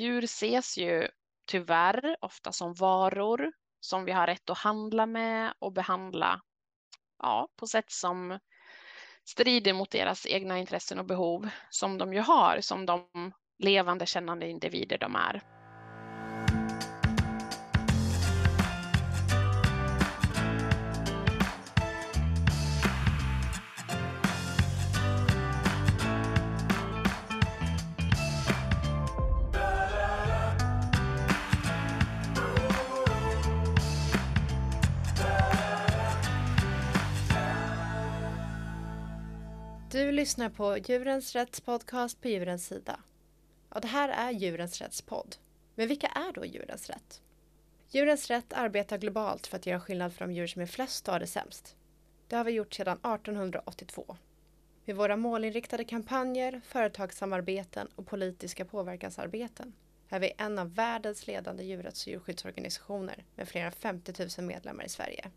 Djur ses ju tyvärr ofta som varor som vi har rätt att handla med och behandla ja, på sätt som strider mot deras egna intressen och behov som de ju har som de levande kännande individer de är. Lyssnar på Djurens Rätts podcast på Djurens Sida. Och det här är Djurens Rätts podd. Men vilka är då Djurens Rätt? Djurens Rätt arbetar globalt för att göra skillnad för de djur som är flest och har det sämst. Det har vi gjort sedan 1882. Med våra målinriktade kampanjer, företagssamarbeten och politiska påverkansarbeten är vi en av världens ledande djurrätts och djurskyddsorganisationer med fler än 50 000 medlemmar i Sverige.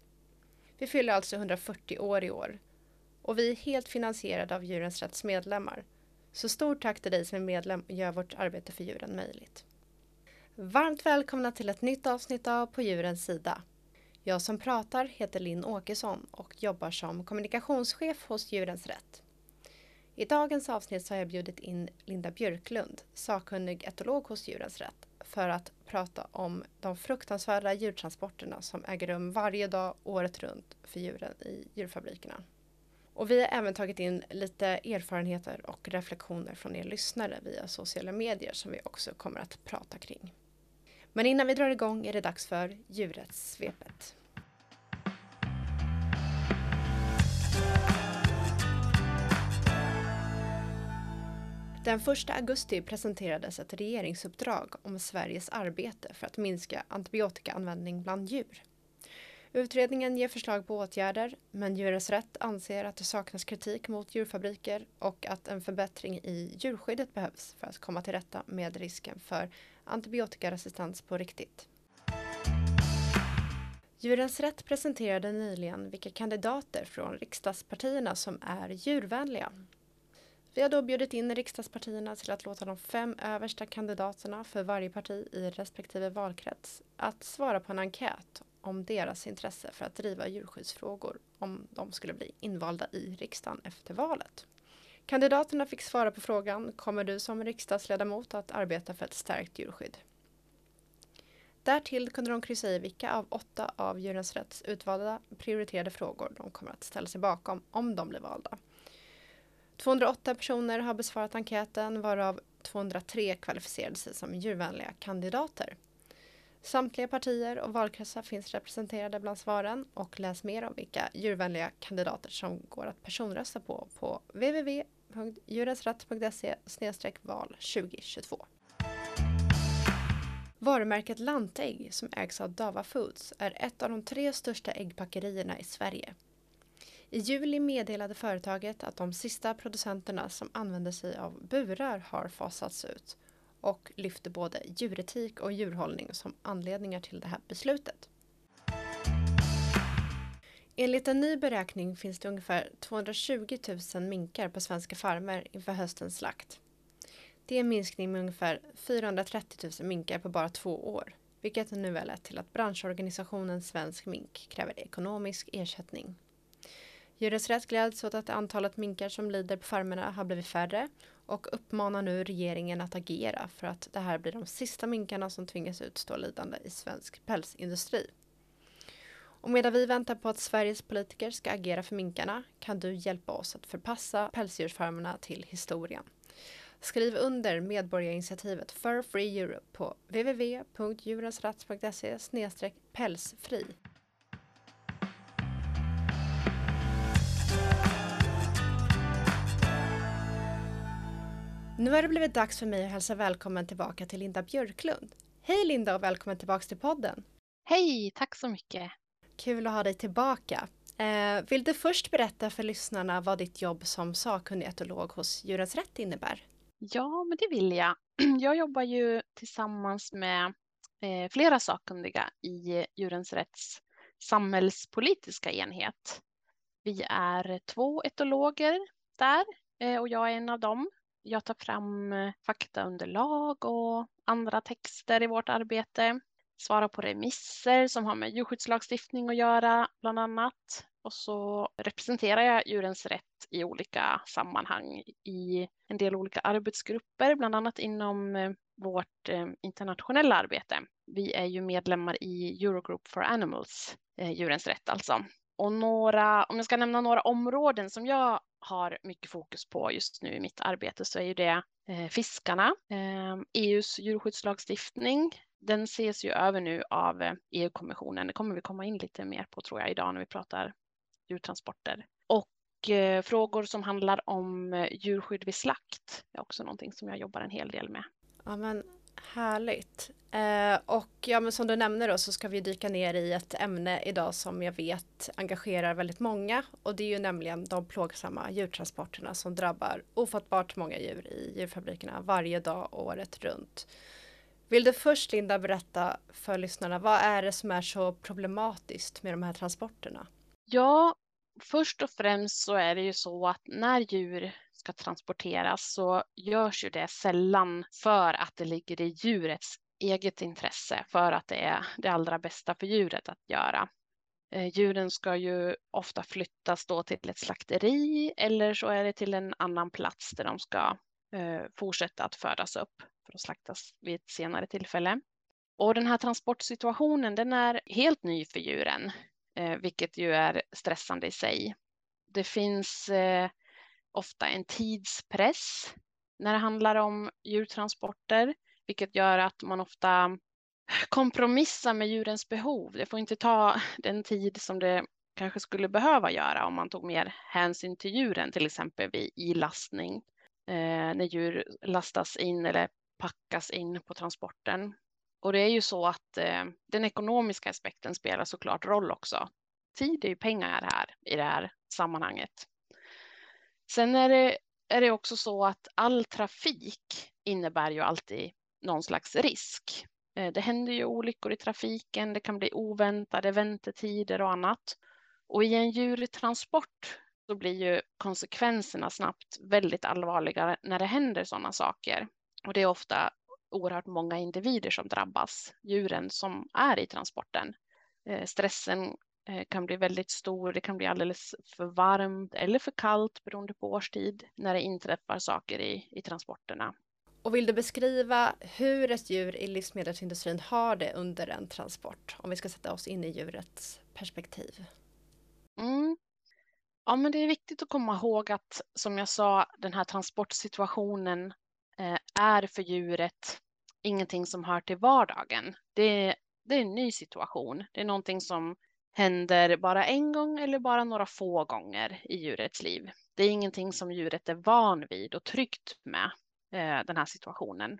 Vi fyller alltså 140 år i år och vi är helt finansierade av Djurens Rätts medlemmar. Så stort tack till dig som är medlem och gör vårt arbete för djuren möjligt. Varmt välkomna till ett nytt avsnitt av På djurens sida. Jag som pratar heter Linn Åkesson och jobbar som kommunikationschef hos Djurens Rätt. I dagens avsnitt så har jag bjudit in Linda Björklund, sakkunnig etolog hos Djurens Rätt, för att prata om de fruktansvärda djurtransporterna som äger rum varje dag året runt för djuren i djurfabrikerna. Och vi har även tagit in lite erfarenheter och reflektioner från er lyssnare via sociala medier som vi också kommer att prata kring. Men innan vi drar igång är det dags för djurrättssvepet. Den 1 augusti presenterades ett regeringsuppdrag om Sveriges arbete för att minska antibiotikaanvändning bland djur. Utredningen ger förslag på åtgärder, men Djurens Rätt anser att det saknas kritik mot djurfabriker och att en förbättring i djurskyddet behövs för att komma till rätta med risken för antibiotikaresistens på riktigt. Djurens Rätt presenterade nyligen vilka kandidater från riksdagspartierna som är djurvänliga. Vi har då bjudit in riksdagspartierna till att låta de fem översta kandidaterna för varje parti i respektive valkrets att svara på en enkät om deras intresse för att driva djurskyddsfrågor om de skulle bli invalda i riksdagen efter valet. Kandidaterna fick svara på frågan Kommer du som riksdagsledamot att arbeta för ett stärkt djurskydd? Därtill kunde de kryssa i vilka av åtta av Djurens Rätts utvalda prioriterade frågor de kommer att ställa sig bakom om de blir valda. 208 personer har besvarat enkäten varav 203 kvalificerade sig som djurvänliga kandidater. Samtliga partier och valkretsar finns representerade bland svaren och läs mer om vilka djurvänliga kandidater som går att personrösta på på www.djurensrätt.se val 2022. Varumärket Lantägg som ägs av Dava Foods är ett av de tre största äggpackerierna i Sverige. I juli meddelade företaget att de sista producenterna som använder sig av burar har fasats ut och lyfter både djuretik och djurhållning som anledningar till det här beslutet. Enligt en ny beräkning finns det ungefär 220 000 minkar på svenska farmer inför höstens slakt. Det är en minskning med ungefär 430 000 minkar på bara två år, vilket nu har lett till att branschorganisationen Svensk Mink kräver ekonomisk ersättning. Djurens Rätt gläds åt att antalet minkar som lider på farmerna har blivit färre och uppmanar nu regeringen att agera för att det här blir de sista minkarna som tvingas utstå lidande i svensk pälsindustri. Och medan vi väntar på att Sveriges politiker ska agera för minkarna kan du hjälpa oss att förpassa pälsdjursfarmerna till historien. Skriv under medborgarinitiativet Fur Free Europe på www.djurensrätt.se pälsfri. Nu har det blivit dags för mig att hälsa välkommen tillbaka till Linda Björklund. Hej Linda och välkommen tillbaka till podden. Hej, tack så mycket. Kul att ha dig tillbaka. Eh, vill du först berätta för lyssnarna vad ditt jobb som sakkunnig etolog hos Djurens Rätt innebär? Ja, men det vill jag. Jag jobbar ju tillsammans med eh, flera sakkunniga i Djurens Rätts samhällspolitiska enhet. Vi är två etologer där eh, och jag är en av dem jag tar fram eh, faktaunderlag och andra texter i vårt arbete. Svarar på remisser som har med djurskyddslagstiftning att göra, bland annat. Och så representerar jag djurens rätt i olika sammanhang i en del olika arbetsgrupper, bland annat inom eh, vårt eh, internationella arbete. Vi är ju medlemmar i Eurogroup for Animals, djurens rätt alltså. Och några, om jag ska nämna några områden som jag har mycket fokus på just nu i mitt arbete så är ju det eh, fiskarna, eh, EUs djurskyddslagstiftning. Den ses ju över nu av eh, e EU-kommissionen. Det kommer vi komma in lite mer på tror jag idag när vi pratar djurtransporter. Och eh, frågor som handlar om eh, djurskydd vid slakt är också någonting som jag jobbar en hel del med. Ja, men Härligt. Eh, och ja, men som du nämner då så ska vi dyka ner i ett ämne idag som jag vet engagerar väldigt många och det är ju nämligen de plågsamma djurtransporterna som drabbar ofattbart många djur i djurfabrikerna varje dag året runt. Vill du först Linda berätta för lyssnarna vad är det som är så problematiskt med de här transporterna? Ja, först och främst så är det ju så att när djur ska transporteras så görs ju det sällan för att det ligger i djurets eget intresse, för att det är det allra bästa för djuret att göra. Eh, djuren ska ju ofta flyttas då till ett slakteri eller så är det till en annan plats där de ska eh, fortsätta att födas upp för att slaktas vid ett senare tillfälle. Och den här transportsituationen den är helt ny för djuren, eh, vilket ju är stressande i sig. Det finns ofta en tidspress när det handlar om djurtransporter, vilket gör att man ofta kompromissar med djurens behov. Det får inte ta den tid som det kanske skulle behöva göra om man tog mer hänsyn till djuren, till exempel vid ilastning, eh, när djur lastas in eller packas in på transporten. Och det är ju så att eh, den ekonomiska aspekten spelar såklart roll också. Tid är ju pengar här i det här sammanhanget. Sen är det, är det också så att all trafik innebär ju alltid någon slags risk. Eh, det händer ju olyckor i trafiken, det kan bli oväntade väntetider och annat. Och i en djurtransport så blir ju konsekvenserna snabbt väldigt allvarliga när det händer sådana saker. Och det är ofta oerhört många individer som drabbas, djuren som är i transporten. Eh, stressen kan bli väldigt stor. Det kan bli alldeles för varmt eller för kallt beroende på årstid när det inträffar saker i, i transporterna. Och vill du beskriva hur ett djur i livsmedelsindustrin har det under en transport? Om vi ska sätta oss in i djurets perspektiv. Mm. Ja, men det är viktigt att komma ihåg att som jag sa, den här transportsituationen eh, är för djuret ingenting som hör till vardagen. Det, det är en ny situation. Det är någonting som händer bara en gång eller bara några få gånger i djurets liv. Det är ingenting som djuret är van vid och tryggt med eh, den här situationen.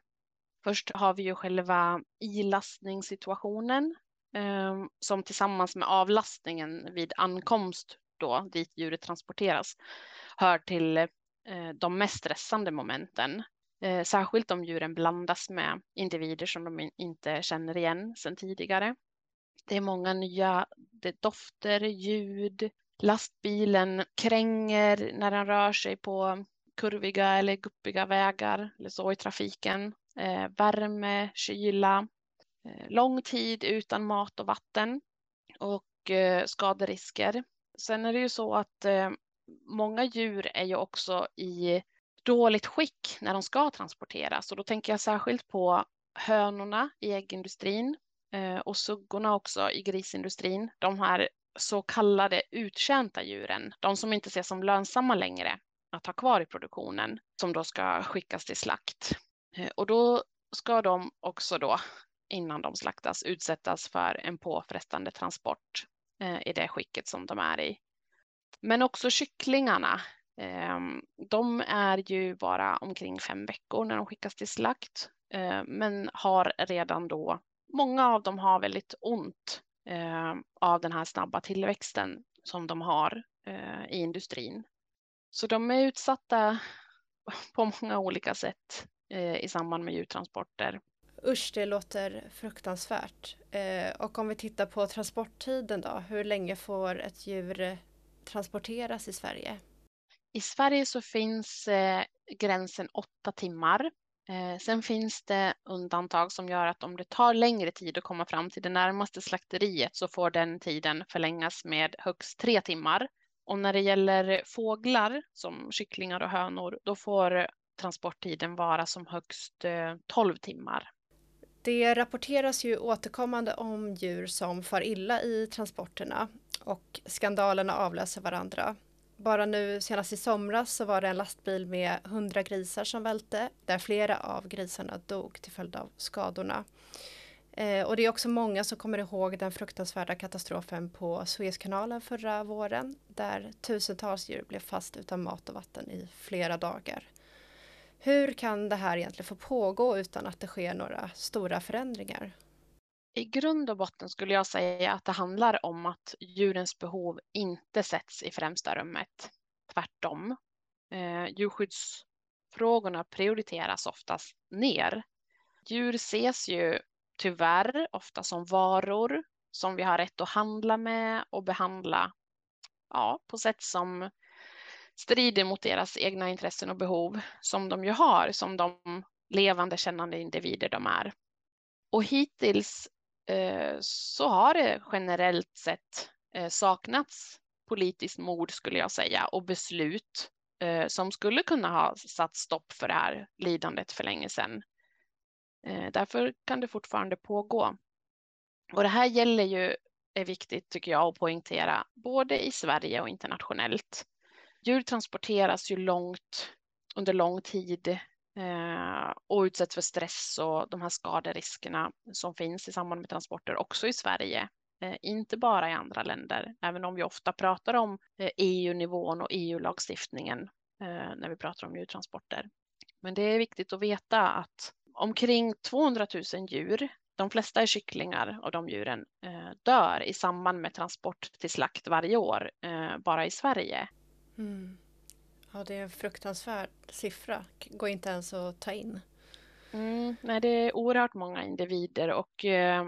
Först har vi ju själva ilastningssituationen eh, som tillsammans med avlastningen vid ankomst då dit djuret transporteras hör till eh, de mest stressande momenten. Eh, särskilt om djuren blandas med individer som de inte känner igen sedan tidigare. Det är många nya det dofter, ljud. Lastbilen kränger när den rör sig på kurviga eller guppiga vägar eller så i trafiken. Eh, värme, kyla, eh, lång tid utan mat och vatten och eh, skaderisker. Sen är det ju så att eh, många djur är ju också i dåligt skick när de ska transporteras och då tänker jag särskilt på hönorna i äggindustrin Eh, och suggorna också i grisindustrin. De här så kallade uttjänta djuren, de som inte ses som lönsamma längre att ha kvar i produktionen, som då ska skickas till slakt. Eh, och då ska de också då, innan de slaktas, utsättas för en påfrestande transport eh, i det skicket som de är i. Men också kycklingarna, ehm, de är ju bara omkring fem veckor när de skickas till slakt, eh, men har redan då många av dem har väldigt ont eh, av den här snabba tillväxten som de har eh, i industrin. Så de är utsatta på många olika sätt eh, i samband med djurtransporter. Usch, det låter fruktansvärt. Eh, och om vi tittar på transporttiden då, hur länge får ett djur transporteras i Sverige? I Sverige så finns eh, gränsen åtta timmar. Eh, sen finns det undantag som gör att om det tar längre tid att komma fram till det närmaste slakteriet så får den tiden förlängas med högst tre timmar. Och när det gäller fåglar som kycklingar och hönor, då får transporttiden vara som högst eh, 12 timmar. Det rapporteras ju återkommande om djur som far illa i transporterna och skandalerna avlöser varandra. Bara nu senast i somras så var det en lastbil med 100 grisar som välte där flera av grisarna dog till följd av skadorna. Eh, och det är också många som kommer ihåg den fruktansvärda katastrofen på Suezkanalen förra våren där tusentals djur blev fast utan mat och vatten i flera dagar. Hur kan det här egentligen få pågå utan att det sker några stora förändringar? I grund och botten skulle jag säga att det handlar om att djurens behov inte sätts i främsta rummet. Tvärtom. Eh, djurskyddsfrågorna prioriteras oftast ner. Djur ses ju tyvärr ofta som varor som vi har rätt att handla med och behandla ja, på sätt som strider mot deras egna intressen och behov som de ju har som de levande kännande individer de är. Och hittills Eh, så har det generellt sett eh, saknats politiskt mod skulle jag säga och beslut eh, som skulle kunna ha satt stopp för det här lidandet för länge sedan. Därför kan det fortfarande pågå. Och det här gäller ju, är viktigt tycker jag att poängtera, både i Sverige och internationellt. Djur transporteras ju långt under lång tid eh, och utsätts för stress och de här skaderiskerna som finns i samband med transporter också i Sverige. Eh, inte bara i andra länder, även om vi ofta pratar om eh, e EU-nivån och EU-lagstiftningen eh, när vi pratar om djurtransporter. Men det är viktigt att veta att omkring 200 000 djur, de flesta är kycklingar och de djuren eh, dör i samband med transport till slakt varje år eh, bara i Sverige. Mm. Ja, det är en fruktansvärd siffra. Går inte ens att ta in. Mm, nej, det är oerhört många individer och eh,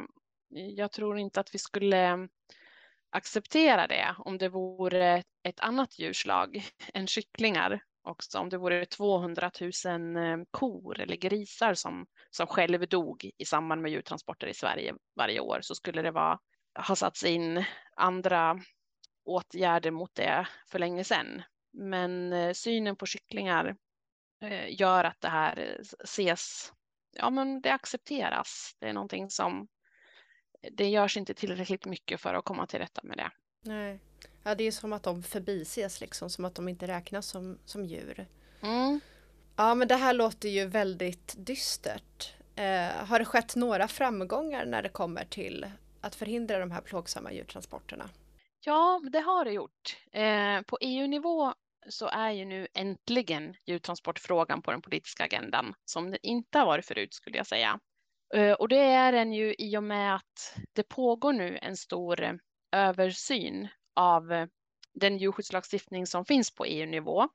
jag tror inte att vi skulle acceptera det om det vore ett annat djurslag än kycklingar också. Om det vore 200 000 eh, kor eller grisar som, som själv dog i samband med djurtransporter i Sverige varje år så skulle det vara, ha satts in andra åtgärder mot det för länge sedan. Men eh, synen på kycklingar eh, gör att det här ses, ja men det accepteras. Det är någonting som, det görs inte tillräckligt mycket för att komma till rätta med det. Nej. Ja, det är som att de förbises liksom, som att de inte räknas som, som djur. Mm. Ja, men det här låter ju väldigt dystert. Eh, har det skett några framgångar när det kommer till att förhindra de här plågsamma djurtransporterna? Ja, det har det gjort. Eh, på EU-nivå så är ju nu äntligen djurtransportfrågan på den politiska agendan som den inte har varit förut skulle jag säga. Eh, och det är den ju i och med att det pågår nu en stor eh, översyn av eh, den djurskyddslagstiftning som finns på EU-nivå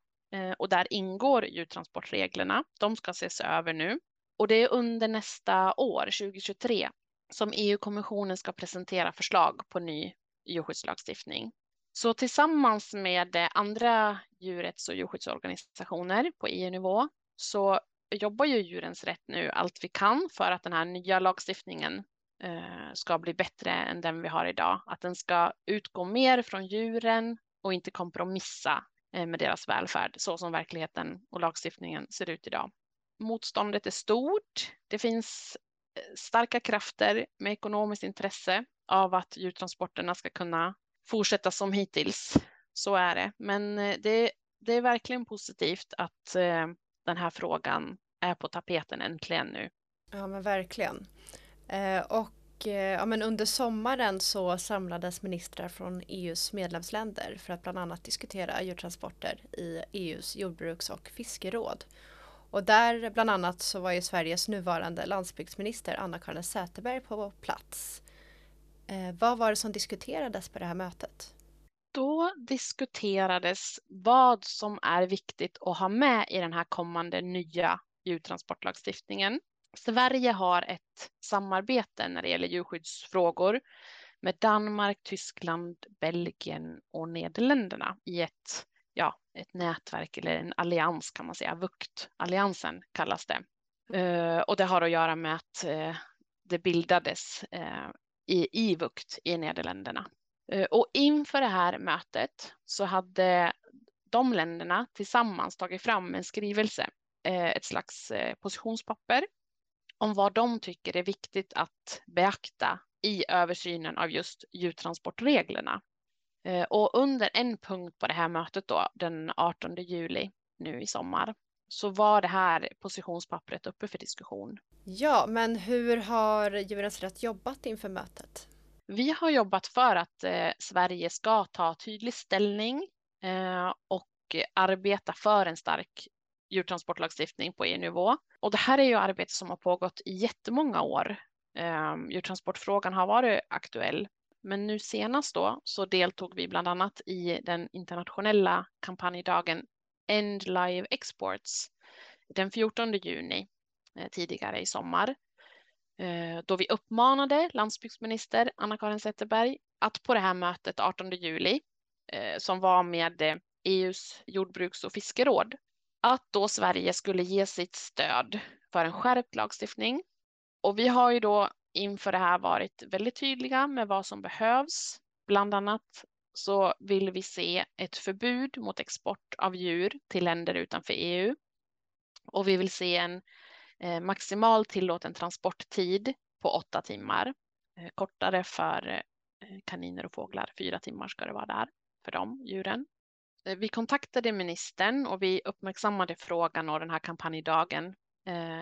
och där ingår djurtransportreglerna. De ska ses över nu och det är under nästa år, 2023, som EU-kommissionen ska presentera förslag på ny djurskyddslagstiftning. Så tillsammans med andra djurrätts och djurskyddsorganisationer på EU-nivå så jobbar ju Djurens Rätt nu allt vi kan för att den här nya lagstiftningen eh, ska bli bättre än den vi har idag. Att den ska utgå mer från djuren och inte kompromissa eh, med deras välfärd så som verkligheten och lagstiftningen ser ut idag. Motståndet är stort. Det finns eh, starka krafter med ekonomiskt intresse av att djurtransporterna ska kunna fortsätta som hittills. Så är det. Men eh, det, det är verkligen positivt att eh, den här frågan är på tapeten äntligen nu. Ja men verkligen. Eh, och ja, men under sommaren så samlades ministrar från EUs medlemsländer för att bland annat diskutera djurtransporter i EUs jordbruks och fiskeråd. Och där bland annat så var ju Sveriges nuvarande landsbygdsminister Anna-Karin Säterberg på plats. Eh, vad var det som diskuterades på det här mötet? Då diskuterades vad som är viktigt att ha med i den här kommande nya djurtransportlagstiftningen. Sverige har ett samarbete när det gäller djurskyddsfrågor med Danmark, Tyskland, Belgien och Nederländerna i ett ja, ett nätverk eller en allians kan man säga. VUCT-alliansen kallas det. Eh, och det har att göra med att eh, det bildades eh, i, i i Nederländerna. Eh, och inför det här mötet så hade de länderna tillsammans tagit fram en skrivelse, eh, ett slags eh, positionspapper om vad de tycker är viktigt att beakta i översynen av just djurtransportreglerna. Och under en punkt på det här mötet då, den 18 juli nu i sommar, så var det här positionspappret uppe för diskussion. Ja, men hur har Djurens Rätt jobbat inför mötet? Vi har jobbat för att eh, Sverige ska ta tydlig ställning eh, och arbeta för en stark djurtransportlagstiftning på EU-nivå. Och det här är ju arbete som har pågått i jättemånga år. Eh, djurtransportfrågan har varit aktuell. Men nu senast då så deltog vi bland annat i den internationella kampanjdagen End Live Exports den 14 juni eh, tidigare i sommar eh, då vi uppmanade landsbygdsminister Anna-Karin Zetterberg att på det här mötet 18 juli eh, som var med EUs jordbruks och fiskeråd att då Sverige skulle ge sitt stöd för en skärpt lagstiftning. Och vi har ju då inför det här varit väldigt tydliga med vad som behövs, bland annat så vill vi se ett förbud mot export av djur till länder utanför EU. Och vi vill se en eh, maximal tillåten transporttid på åtta timmar. Eh, kortare för eh, kaniner och fåglar, fyra timmar ska det vara där för de djuren. Vi kontaktade ministern och vi uppmärksammade frågan och den här kampanjdagen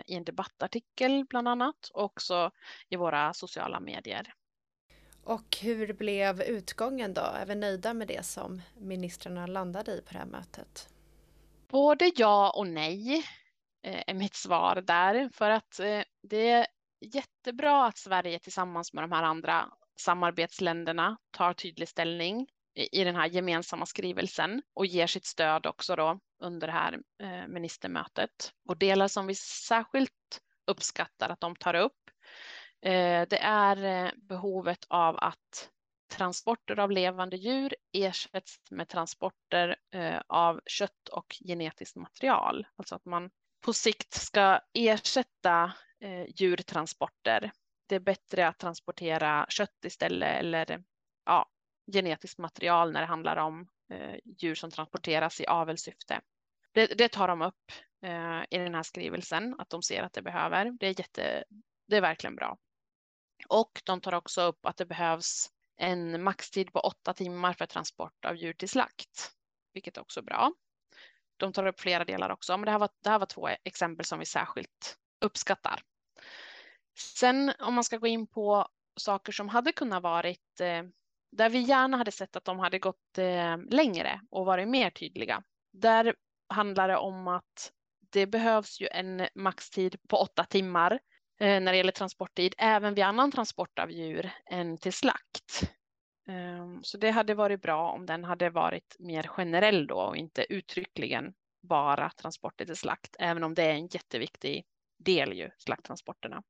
i en debattartikel bland annat och också i våra sociala medier. Och hur blev utgången då? Är vi nöjda med det som ministrarna landade i på det här mötet? Både ja och nej eh, är mitt svar där. För att eh, det är jättebra att Sverige tillsammans med de här andra samarbetsländerna tar tydlig ställning i den här gemensamma skrivelsen och ger sitt stöd också då under det här eh, ministermötet. Och delar som vi särskilt uppskattar att de tar upp Eh, det är eh, behovet av att transporter av levande djur ersätts med transporter eh, av kött och genetiskt material. Alltså att man på sikt ska ersätta djurtransporter. Det är bättre att transportera kött istället eller ja, genetiskt material när det handlar om djur som transporteras i avelssyfte. Det, det tar de upp i den här skrivelsen att de ser att det behöver. Det är, jätte, det är verkligen bra. Och de tar också upp att det behövs en maxtid på åtta timmar för transport av djur till slakt, vilket också är bra. De tar upp flera delar också, men det här var, det här var två exempel som vi särskilt uppskattar. Sen om man ska gå in på saker som hade kunnat varit eh, där vi gärna hade sett att de hade gått eh, längre och varit mer tydliga. Där handlar det om att det behövs ju en maxtid på åtta timmar Eh, när det gäller transporttid, även vid annan transport av djur än till slakt. Ehm, så det hade varit bra om den hade varit mer generell då och inte uttryckligen bara transporter till slakt, även om det är en jätteviktig del ju, slakttransporterna.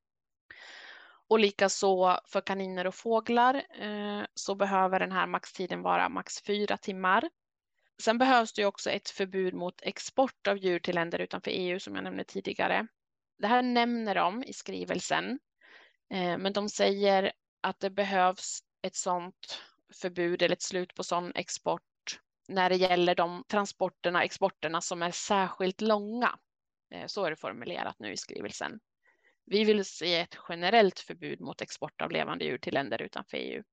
Och likaså för kaniner och fåglar eh, så behöver den här maxtiden vara max fyra timmar. Sen behövs det också ett förbud mot export av djur till länder utanför EU som jag nämnde tidigare. Det här nämner de i skrivelsen, eh, men de säger att det behövs ett sådant förbud eller ett slut på sån export när det gäller de transporterna, exporterna som är särskilt långa. Eh, så är det formulerat nu i skrivelsen. Vi vill se ett generellt förbud mot export av levande djur till länder utanför EU.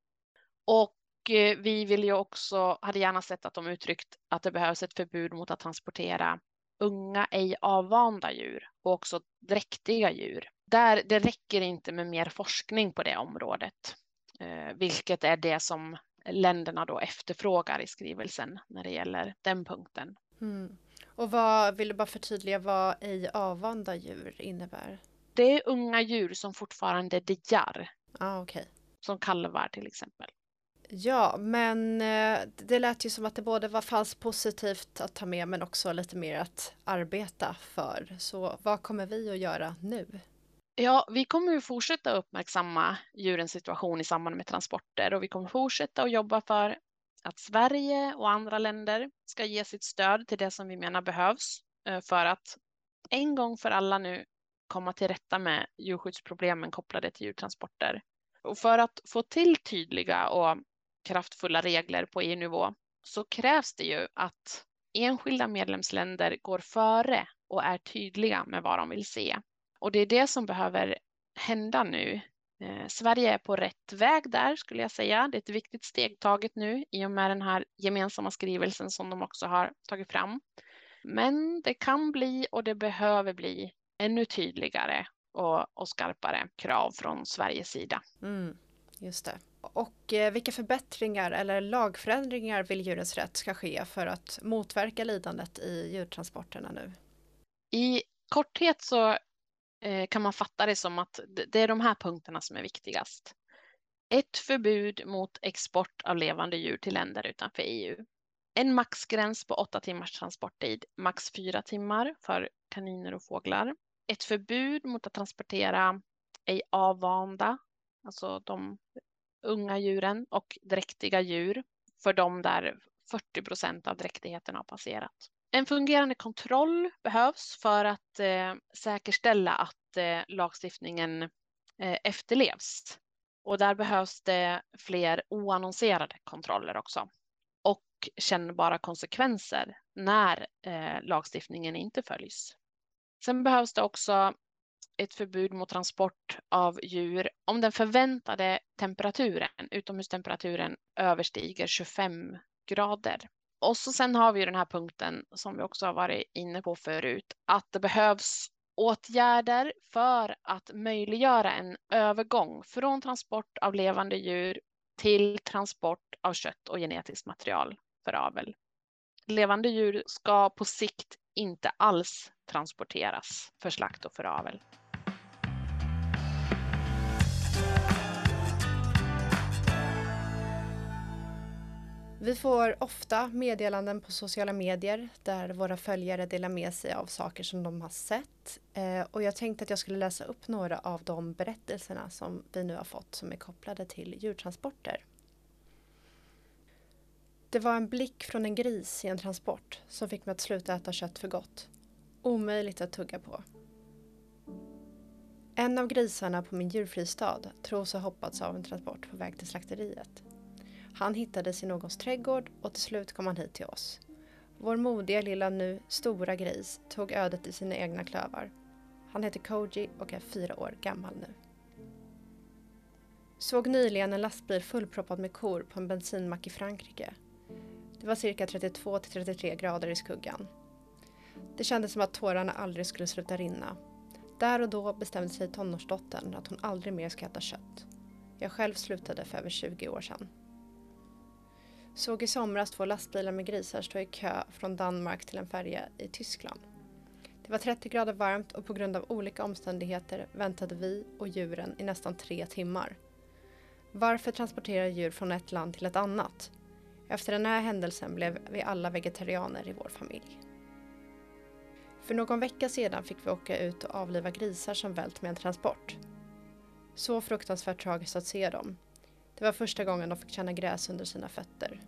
Och eh, vi vill ju också, hade gärna sett att de uttryckt att det behövs ett förbud mot att transportera unga ej avvanda djur och också dräktiga djur. Där, det räcker inte med mer forskning på det området, eh, vilket är det som länderna då efterfrågar i skrivelsen när det gäller den punkten. Mm. Och vad, vill du bara förtydliga vad ej avvanda djur innebär? Det är unga djur som fortfarande diar. Ah, okay. Som kalvar till exempel. Ja, men eh, det lät ju som att det både var fanns positivt att ta med men också lite mer att arbeta för. Så vad kommer vi att göra nu? Ja, vi kommer ju fortsätta uppmärksamma djurens situation i samband med transporter och vi kommer fortsätta att jobba för att Sverige och andra länder ska ge sitt stöd till det som vi menar behövs eh, för att en gång för alla nu komma till rätta med djurskyddsproblemen kopplade till djurtransporter. Och för att få till tydliga och kraftfulla regler på EU-nivå så krävs det ju att enskilda medlemsländer går före och är tydliga med vad de vill se. Och det är det som behöver hända nu. Eh, Sverige är på rätt väg där skulle jag säga. Det är ett viktigt steg taget nu i och med den här gemensamma skrivelsen som de också har tagit fram. Men det kan bli och det behöver bli ännu tydligare och, och skarpare krav från Sveriges sida. Mm, just det. Och eh, vilka förbättringar eller lagförändringar vill Djurens Rätt ska ske för att motverka lidandet i djurtransporterna nu? I korthet så eh, kan man fatta det som att det är de här punkterna som är viktigast. Ett förbud mot export av levande djur till länder utanför EU. En maxgräns på åtta timmars transporttid, max fyra timmar för kaniner och fåglar. Ett förbud mot att transportera ej avvanda, alltså de unga djuren och dräktiga djur för de där 40 procent av dräktigheten har passerat. En fungerande kontroll behövs för att eh, säkerställa att eh, lagstiftningen eh, efterlevs. Och där behövs det fler oannonserade kontroller också och kännbara konsekvenser när eh, lagstiftningen inte följs. Sen behövs det också ett förbud mot transport av djur om den förväntade temperaturen, utomhustemperaturen, överstiger 25 grader. Och så sen har vi den här punkten som vi också har varit inne på förut, att det behövs åtgärder för att möjliggöra en övergång från transport av levande djur till transport av kött och genetiskt material för avel. Levande djur ska på sikt inte alls transporteras för slakt och för avel. Vi får ofta meddelanden på sociala medier där våra följare delar med sig av saker som de har sett. Eh, och jag tänkte att jag skulle läsa upp några av de berättelserna som vi nu har fått som är kopplade till djurtransporter. Det var en blick från en gris i en transport som fick mig att sluta äta kött för gott. Omöjligt att tugga på. En av grisarna på min djurfristad tros ha hoppats av en transport på väg till slakteriet. Han hittades i någons trädgård och till slut kom han hit till oss. Vår modiga lilla nu stora gris tog ödet i sina egna klövar. Han heter Koji och är fyra år gammal nu. Såg nyligen en lastbil fullproppad med kor på en bensinmack i Frankrike. Det var cirka 32 till 33 grader i skuggan. Det kändes som att tårarna aldrig skulle sluta rinna. Där och då bestämde sig tonårsdottern att hon aldrig mer ska äta kött. Jag själv slutade för över 20 år sedan. Såg i somras två lastbilar med grisar stå i kö från Danmark till en färja i Tyskland. Det var 30 grader varmt och på grund av olika omständigheter väntade vi och djuren i nästan tre timmar. Varför transportera djur från ett land till ett annat? Efter den här händelsen blev vi alla vegetarianer i vår familj. För någon vecka sedan fick vi åka ut och avliva grisar som vält med en transport. Så fruktansvärt tragiskt att se dem. Det var första gången de fick känna gräs under sina fötter.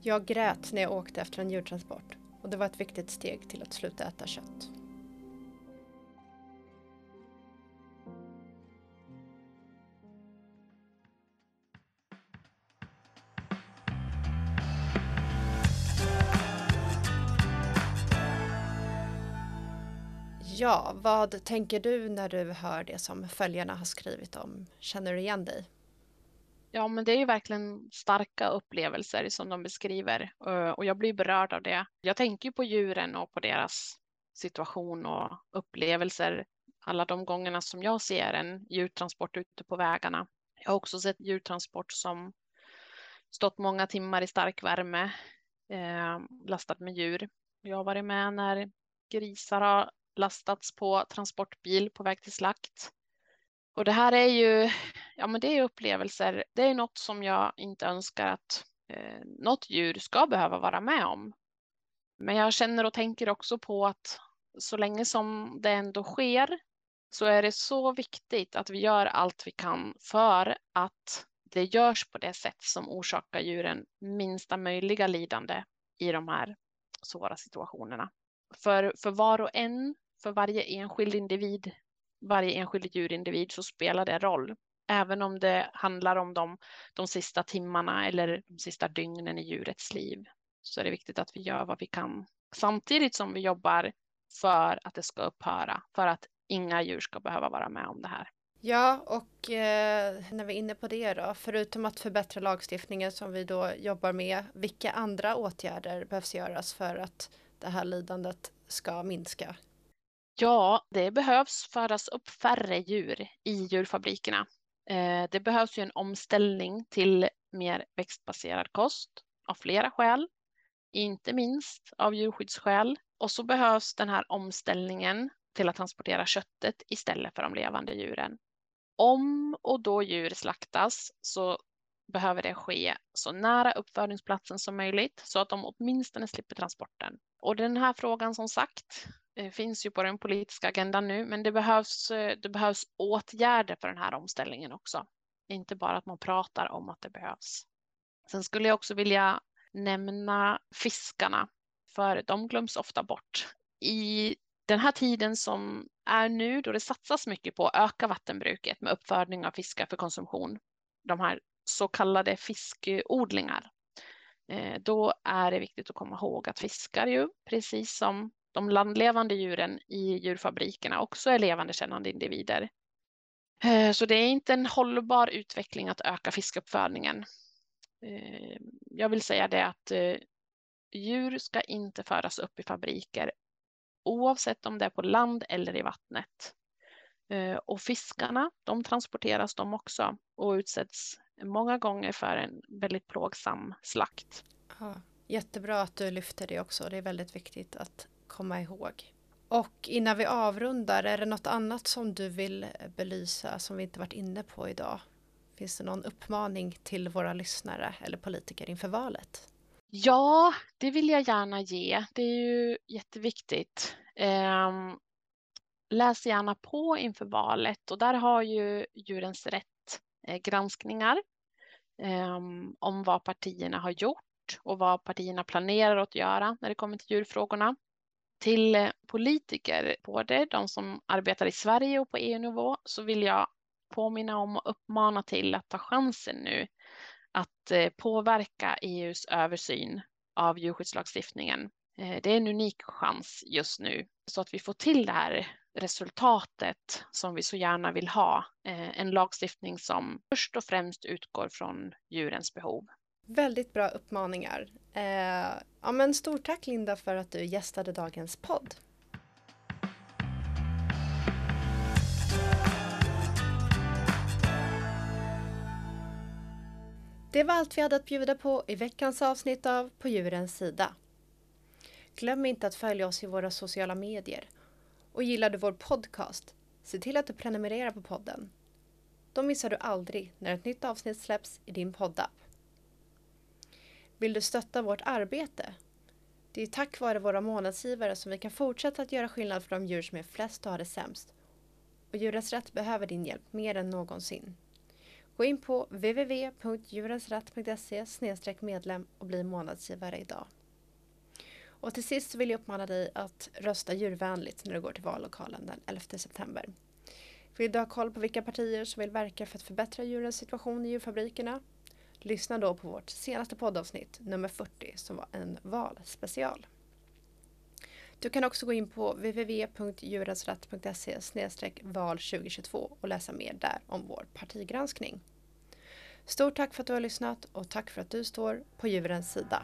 Jag grät när jag åkte efter en djurtransport och det var ett viktigt steg till att sluta äta kött. Ja, vad tänker du när du hör det som följarna har skrivit om? Känner du igen dig? Ja, men det är ju verkligen starka upplevelser som de beskriver eh, och jag blir berörd av det. Jag tänker på djuren och på deras situation och upplevelser alla de gångerna som jag ser en djurtransport ute på vägarna. Jag har också sett djurtransport som stått många timmar i stark värme eh, lastat med djur. Jag har varit med när grisar har lastats på transportbil på väg till slakt. Och det här är ju, ja men det är upplevelser, det är något som jag inte önskar att eh, något djur ska behöva vara med om. Men jag känner och tänker också på att så länge som det ändå sker så är det så viktigt att vi gör allt vi kan för att det görs på det sätt som orsakar djuren minsta möjliga lidande i de här svåra situationerna. För, för var och en, för varje enskild individ, varje enskild djurindivid så spelar det roll. Även om det handlar om de, de sista timmarna eller de sista dygnen i djurets liv så är det viktigt att vi gör vad vi kan samtidigt som vi jobbar för att det ska upphöra, för att inga djur ska behöva vara med om det här. Ja, och eh, när vi är inne på det då, förutom att förbättra lagstiftningen som vi då jobbar med, vilka andra åtgärder behövs göras för att det här lidandet ska minska? Ja, det behövs föras upp färre djur i djurfabrikerna. Eh, det behövs ju en omställning till mer växtbaserad kost av flera skäl, inte minst av djurskyddsskäl. Och så behövs den här omställningen till att transportera köttet istället för de levande djuren. Om och då djur slaktas så behöver det ske så nära uppfödningsplatsen som möjligt så att de åtminstone slipper transporten. Och den här frågan som sagt Eh, finns ju på den politiska agendan nu, men det behövs, eh, det behövs åtgärder för den här omställningen också. Inte bara att man pratar om att det behövs. Sen skulle jag också vilja nämna fiskarna, för de glöms ofta bort. I den här tiden som är nu då det satsas mycket på att öka vattenbruket med uppfödning av fiskar för konsumtion, de här så kallade fiskodlingar, eh, då är det viktigt att komma ihåg att fiskar ju, precis som de landlevande djuren i djurfabrikerna, också är levande kännande individer. Eh, så det är inte en hållbar utveckling att öka fiskuppfödningen. Eh, jag vill säga det att eh, djur ska inte föras upp i fabriker oavsett om det är på land eller i vattnet. Och fiskarna, de transporteras de också och utsätts många gånger för en väldigt plågsam slakt. Ja, jättebra att du lyfter det också. Det är väldigt viktigt att komma ihåg. Och innan vi avrundar, är det något annat som du vill belysa som vi inte varit inne på idag? Finns det någon uppmaning till våra lyssnare eller politiker inför valet? Ja, det vill jag gärna ge. Det är ju jätteviktigt. Eh, läs gärna på inför valet och där har ju Djurens Rätt eh, granskningar eh, om vad partierna har gjort och vad partierna planerar att göra när det kommer till djurfrågorna. Till eh, politiker, både de som arbetar i Sverige och på EU-nivå, så vill jag påminna om och uppmana till att ta chansen nu att eh, påverka EUs översyn av djurskyddslagstiftningen. Eh, det är en unik chans just nu så att vi får till det här resultatet som vi så gärna vill ha. En lagstiftning som först och främst utgår från djurens behov. Väldigt bra uppmaningar. Eh, ja, men stort tack Linda för att du gästade dagens podd. Det var allt vi hade att bjuda på i veckans avsnitt av På djurens sida. Glöm inte att följa oss i våra sociala medier. Och gillar du vår podcast, se till att du prenumererar på podden. Då missar du aldrig när ett nytt avsnitt släpps i din poddapp. Vill du stötta vårt arbete? Det är tack vare våra månadsgivare som vi kan fortsätta att göra skillnad för de djur som är flest och har det sämst. Och Djurens Rätt behöver din hjälp mer än någonsin. Gå in på www.djurensrätt.se medlem och bli månadsgivare idag. Och till sist vill jag uppmana dig att rösta djurvänligt när du går till vallokalen den 11 september. Vill du ha koll på vilka partier som vill verka för att förbättra djurens situation i djurfabrikerna? Lyssna då på vårt senaste poddavsnitt, nummer 40, som var en valspecial. Du kan också gå in på www.djurensrätt.se val 2022 och läsa mer där om vår partigranskning. Stort tack för att du har lyssnat och tack för att du står på djurens sida.